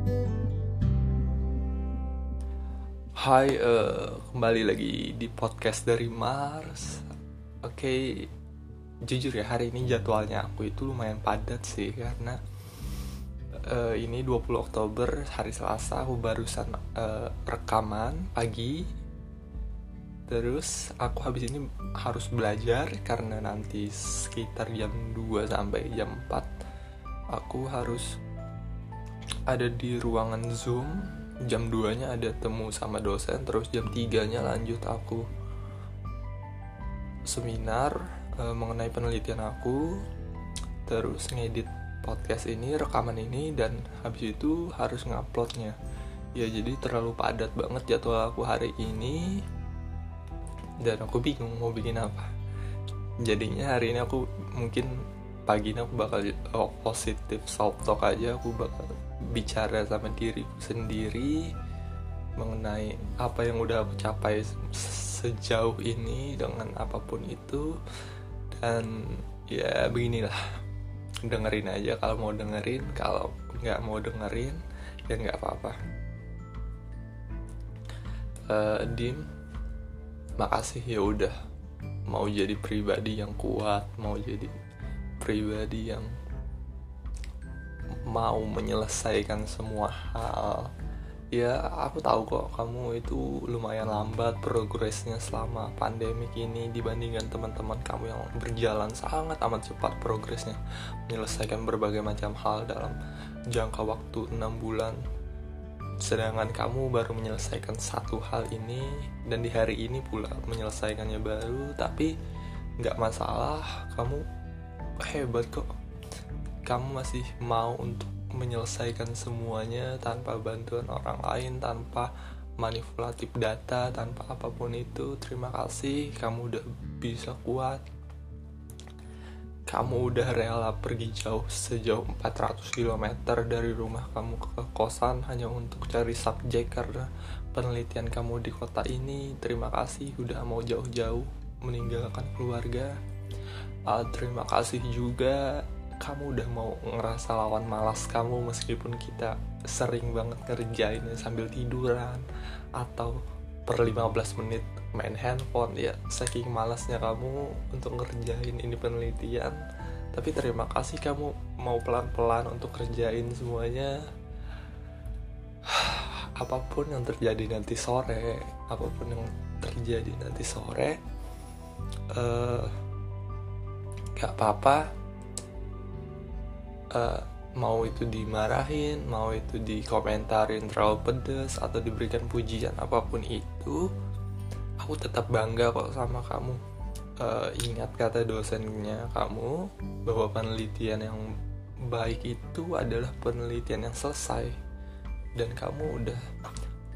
Hai, uh, kembali lagi di podcast dari Mars. Oke, okay, jujur ya hari ini jadwalnya aku itu lumayan padat sih karena uh, ini 20 Oktober hari Selasa aku barusan uh, rekaman pagi. Terus aku habis ini harus belajar karena nanti sekitar jam 2 sampai jam 4 aku harus ada di ruangan Zoom jam 2 nya ada temu sama dosen terus jam 3 nya lanjut aku seminar e, mengenai penelitian aku terus ngedit podcast ini rekaman ini dan habis itu harus nguploadnya. Ya jadi terlalu padat banget jadwal aku hari ini dan aku bingung mau bikin apa. Jadinya hari ini aku mungkin pagi ini aku bakal oh, positif self talk aja. Aku bakal bicara sama diriku sendiri mengenai apa yang udah aku capai sejauh ini dengan apa pun itu. Dan ya beginilah dengerin aja. Kalau mau dengerin kalau nggak mau dengerin ya nggak apa-apa. Uh, dim makasih ya udah mau jadi pribadi yang kuat mau jadi pribadi yang mau menyelesaikan semua hal. Ya aku tahu kok kamu itu lumayan lambat progresnya selama pandemik ini dibandingkan teman-teman kamu yang berjalan sangat amat cepat progresnya menyelesaikan berbagai macam hal dalam jangka waktu 6 bulan. Sedangkan kamu baru menyelesaikan satu hal ini dan di hari ini pula menyelesaikannya baru. Tapi nggak masalah kamu hebat kok kamu masih mau untuk menyelesaikan semuanya tanpa bantuan orang lain, tanpa manipulatif data, tanpa apa pun itu. Terima kasih, kamu udah bisa kuat. Kamu udah rela pergi jauh sejauh 400 km dari rumah kamu ke kosan hanya untuk cari subjek karena penelitian kamu di kota ini. Terima kasih udah mau jauh-jauh meninggalkan keluarga. Uh, terima kasih juga kamu udah mau ngerasa lawan malas kamu meskipun kita sering banget ngerjainnya sambil tiduran atau per 15 menit main handphone. Ya saking malasnya kamu untuk ngerjain ini penelitian. Tapi terima kasih kamu mau pelan-pelan untuk kerjain semuanya. Apa pun yang terjadi nanti sore apa pun yang terjadi nanti sore uh, gak apa-apa. Uh, mau itu dimarahin, mau itu dikomentarin terlalu pedes atau diberikan pujian apa pun itu, aku tetap bangga kok sama kamu. Uh, ingat kata dosennya kamu bahwa penelitian yang baik itu adalah penelitian yang selesai. Dan kamu udah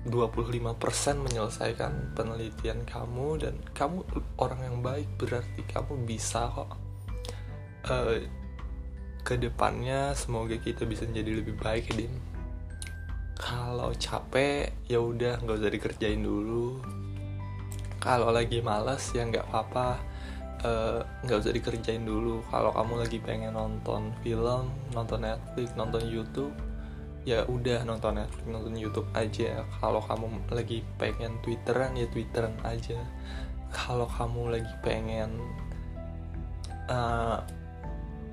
25% menyelesaikan penelitian kamu dan kamu orang yang baik berarti kamu bisa kok uh, ke depannya semoga kita bisa jadi lebih baik ya Din. Kalau capek ya udah nggak usah dikerjain dulu. Kalau lagi males ya nggak apa-apa. Eh, nggak uh, usah dikerjain dulu. Kalau kamu lagi pengen nonton film nonton Netflix nonton YouTube ya udah nonton Netflix nonton YouTube aja. Kalau kamu lagi pengen Twitteran ya Twitteran aja. Kalau kamu lagi pengen uh,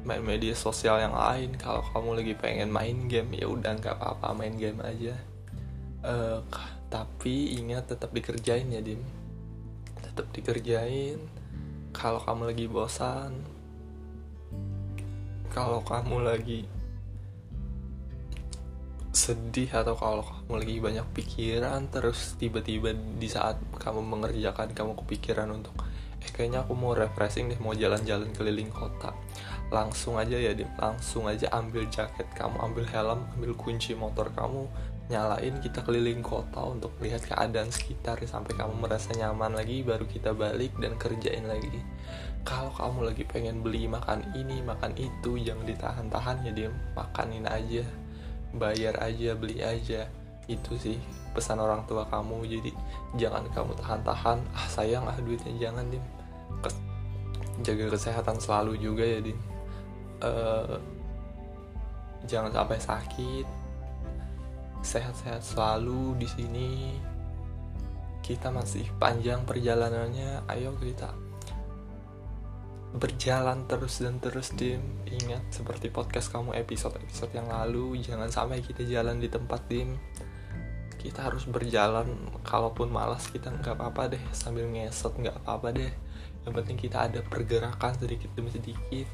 main media sosial yang lain. Kalau kamu lagi pengen main game ya udah nggak apa-apa main game aja. Uh, tapi ingat tetap dikerjain ya dim tetap dikerjain. Kalau kamu lagi bosan kalau kamu lagi sedih atau kalau kamu lagi banyak pikiran terus tiba-tiba di saat kamu mengerjakan kamu kepikiran untuk eh kayaknya aku mau refreshing deh mau jalan-jalan keliling kota langsung aja ya dim. Langsung aja ambil jaket kamu ambil helm ambil kunci motor kamu nyalain kita keliling kota untuk lihat keadaan sekitar sampai kamu merasa nyaman lagi baru kita balik dan kerjain lagi. Kalau kamu lagi pengen beli makan ini makan itu jangan ditahan-tahan ya dim. Makanin aja bayar aja beli aja. Itu sih pesan orang tua kamu. Jadi jangan kamu tahan-tahan. Ah sayang ah duitnya jangan dim. Jaga kesehatan selalu juga ya dim uh, jangan sampai sakit. Sehat-sehat selalu di sini. Kita masih panjang perjalanannya. Ayo kita berjalan terus dan terus dim. Ingat seperti podcast kamu episode-episode yang lalu jangan sampai kita jalan di tempat dim. Kita harus berjalan kalaupun malas kita nggak apa-apa deh. Sambil ngesot nggak apa-apa deh. Yang penting kita ada pergerakan sedikit demi sedikit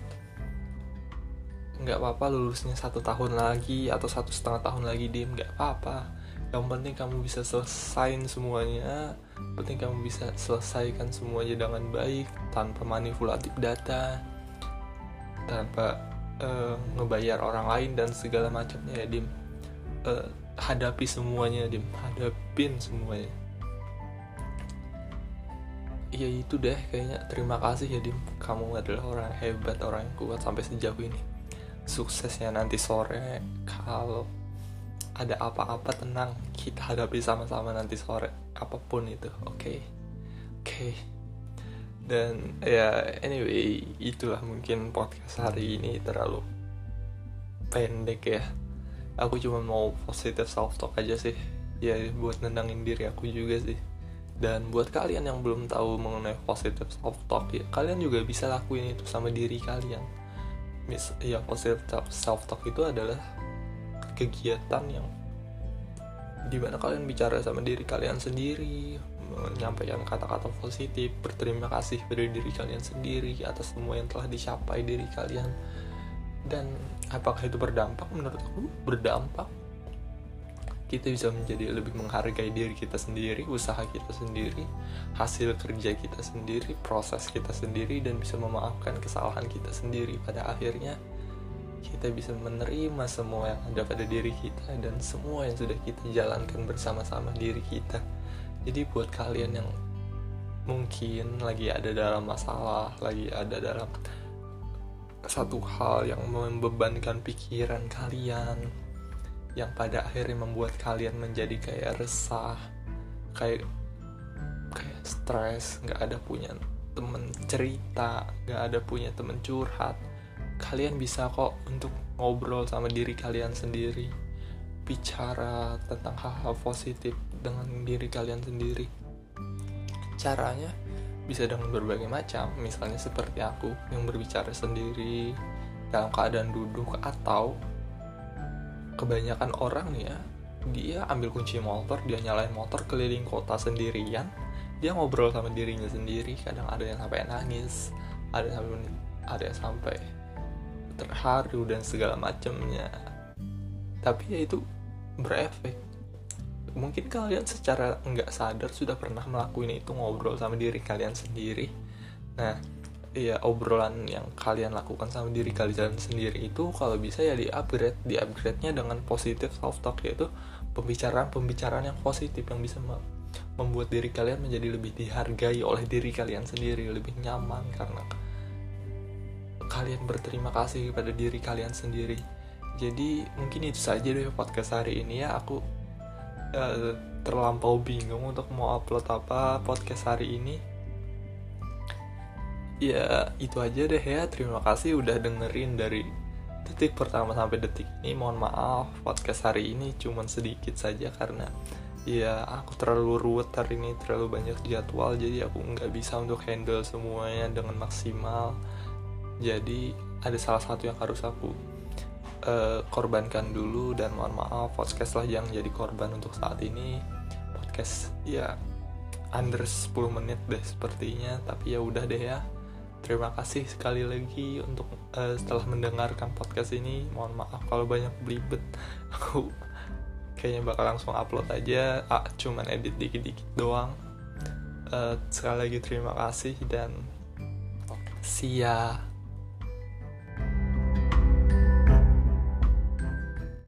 nggak apa-apa lulusnya satu tahun lagi atau satu setengah tahun lagi dim. Nggak apa-apa. Yang penting kamu bisa selesaiin semuanya. Penting kamu bisa selesaikan semuanya dengan baik tanpa manipulatif data tanpa uh, ngebayar orang lain dan segala macamnya ya dim. Uh, hadapi semuanya dim. Hadapin semuanya. Iya itu deh kayaknya. Terima kasih ya Dim. Kamu adalah orang hebat, orang yang kuat sampai sejauh ini Suksesnya nanti sore Kalau ada apa-apa tenang kita hadapi sama-sama nanti sore apa pun itu oke okay? oke okay. dan ya anyway itulah mungkin podcast hari ini terlalu pendek ya aku cuma mau positive self talk aja sih ya buat nendangin diri aku juga sih dan buat kalian yang belum tahu mengenai positive self talk ya kalian juga bisa lakuin itu sama diri kalian mis ya positive self talk itu adalah kegiatan yang di mana kalian bicara sama diri kalian sendiri menyampaikan kata-kata positif berterima kasih pada diri kalian sendiri atas semua yang telah dicapai diri kalian. Dan apakah itu berdampak? Menurut aku berdampak kita bisa menjadi lebih menghargai diri kita sendiri usaha kita sendiri hasil kerja kita sendiri proses kita sendiri dan bisa memaafkan kesalahan kita sendiri pada akhirnya kita bisa menerima semua yang ada pada diri kita dan semua yang sudah kita jalankan bersama-sama diri kita. Jadi buat kalian yang mungkin lagi ada dalam masalah, lagi ada dalam satu hal yang membebankan pikiran kalian, yang pada akhirnya membuat kalian menjadi kayak resah, kayak kayak stres, nggak ada punya temen cerita, nggak ada punya temen curhat. Kalian bisa kok untuk ngobrol sama diri kalian sendiri bicara tentang hal-hal positif dengan diri kalian sendiri. Caranya bisa dengan berbagai macam misalnya seperti aku yang berbicara sendiri dalam keadaan duduk atau kebanyakan orang nih ya dia ambil kunci motor dia nyalain motor keliling kota sendirian dia ngobrol sama dirinya sendiri kadang ada yang sampai nangis ada yang sampai ada yang sampai terharu dan segala macamnya. Tapi ya itu berefek. Mungkin kalian secara nggak sadar sudah pernah melakukan itu ngobrol sama diri kalian sendiri. Nah ya obrolan yang kalian lakukan sama diri kalian sendiri itu kalau bisa ya di upgrade di upgrade nya dengan positif self talk yaitu pembicaraan pembicaraan yang positif yang bisa membuat diri kalian menjadi lebih dihargai oleh diri kalian sendiri lebih nyaman karena kalian berterima kasih kepada diri kalian sendiri. Jadi mungkin itu saja deh podcast hari ini ya. Aku uh, terlampau bingung untuk mau upload apa podcast hari ini ya itu aja deh ya. Terima kasih udah dengerin dari detik pertama sampai detik ini. Mohon maaf podcast hari ini cuman sedikit saja karena ya aku terlalu ruwet hari ini terlalu banyak jadwal jadi aku nggak bisa untuk handle semuanya dengan maksimal. Jadi ada salah satu yang harus aku uh, korbankan dulu dan mohon maaf podcast lah yang jadi korban untuk saat ini. Podcast ya under 10 menit deh sepertinya tapi ya udah deh ya terima kasih sekali lagi untuk uh, setelah mendengarkan podcast ini. Mohon maaf kalau banyak belibet. Aku kayaknya bakal langsung upload aja ah, cuman edit dikit-dikit doang. Uh, sekali lagi terima kasih dan see ya